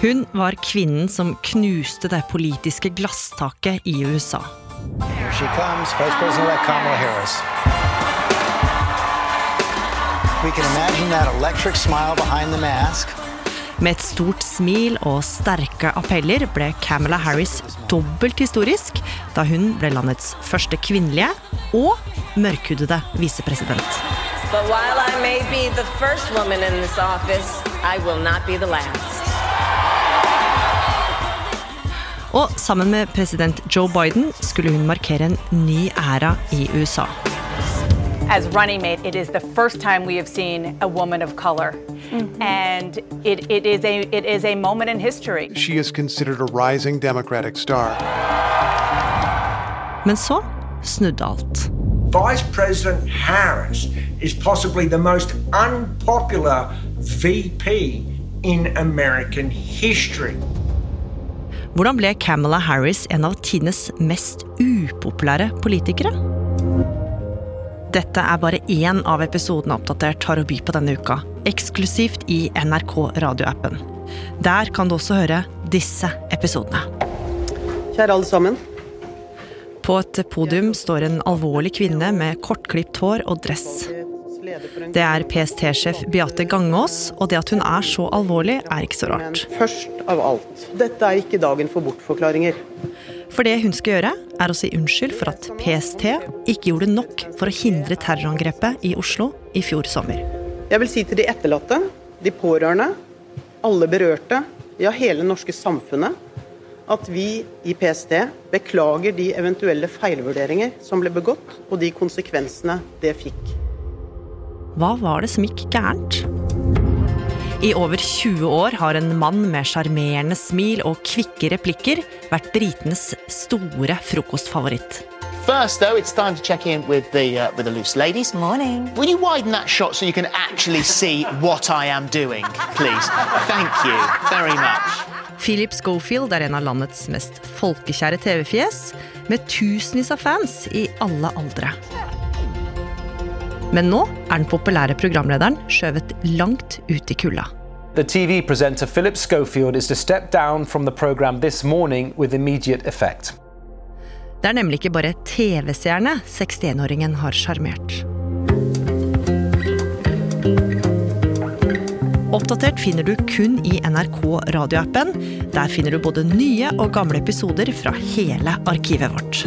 Hun var kvinnen som knuste det politiske glasstaket i USA. She comes, Vice President-elect Kamala Harris. We can imagine that electric smile behind the mask. Med et stort smil og sterke appeller ble Kamala Harris dobbelt historisk da hun ble landets første kvinnelige og mørkhudede visepresident. But while I may be the first woman in this office, I will not be the last. Og sammen med president Joe Biden skulle hun markere en ny æra i USA. As running mate, it is the first time we have seen a woman of color. And it, it, is a, it is a moment in history. She is considered a rising Democratic star. Men så snudde alt. Vice President Harris is possibly the most unpopular VP in American history. Hvordan ble Kamala Harris en av tidenes mest upopulære politikere? Dette er bare én av episodene Oppdatert har å by på denne uka, eksklusivt i NRK radioappen. Der kan du også høre disse episodene. Kjære alle sammen. På et podium står en alvorlig kvinne med kortklipt hår og dress. Det er PST-sjef Beate Gangås, og det at hun er så alvorlig, er ikke så Men rart. først av alt, dette er ikke dagen for bortforklaringer. For det hun skal gjøre, er å si unnskyld for at PST ikke gjorde nok for å hindre terrorangrepet i Oslo i fjor sommer. Jeg vil si til de etterlatte, de pårørende, alle berørte, ja hele det norske samfunnet, at vi i PST beklager de eventuelle feilvurderinger som ble begått, og de konsekvensene det fikk. Hva var det som gikk gærent? I over 20 år har en mann med sjarmerende smil og kvikke replikker vært britenes store frokostfavoritt. First, though, it's time to check in with the uh, with the loose ladies. Morning. Will you widen that shot so you can actually see what I am doing, please? Thank you very much. Philip Schofield er en av landets mest folkekjære TV-fjes, med tusenvis av fans i alle aldre. Men nå er den populære programlederen skjøvet langt ut i kulda. The TV presenter Philip Schofield is to step down from the program this morning with immediate effect. Det er nemlig ikke bare TV-seerne 61-åringen har sjarmert. Oppdatert finner du kun i NRK radioappen. Der finner du både nye og gamle episoder fra hele arkivet vårt.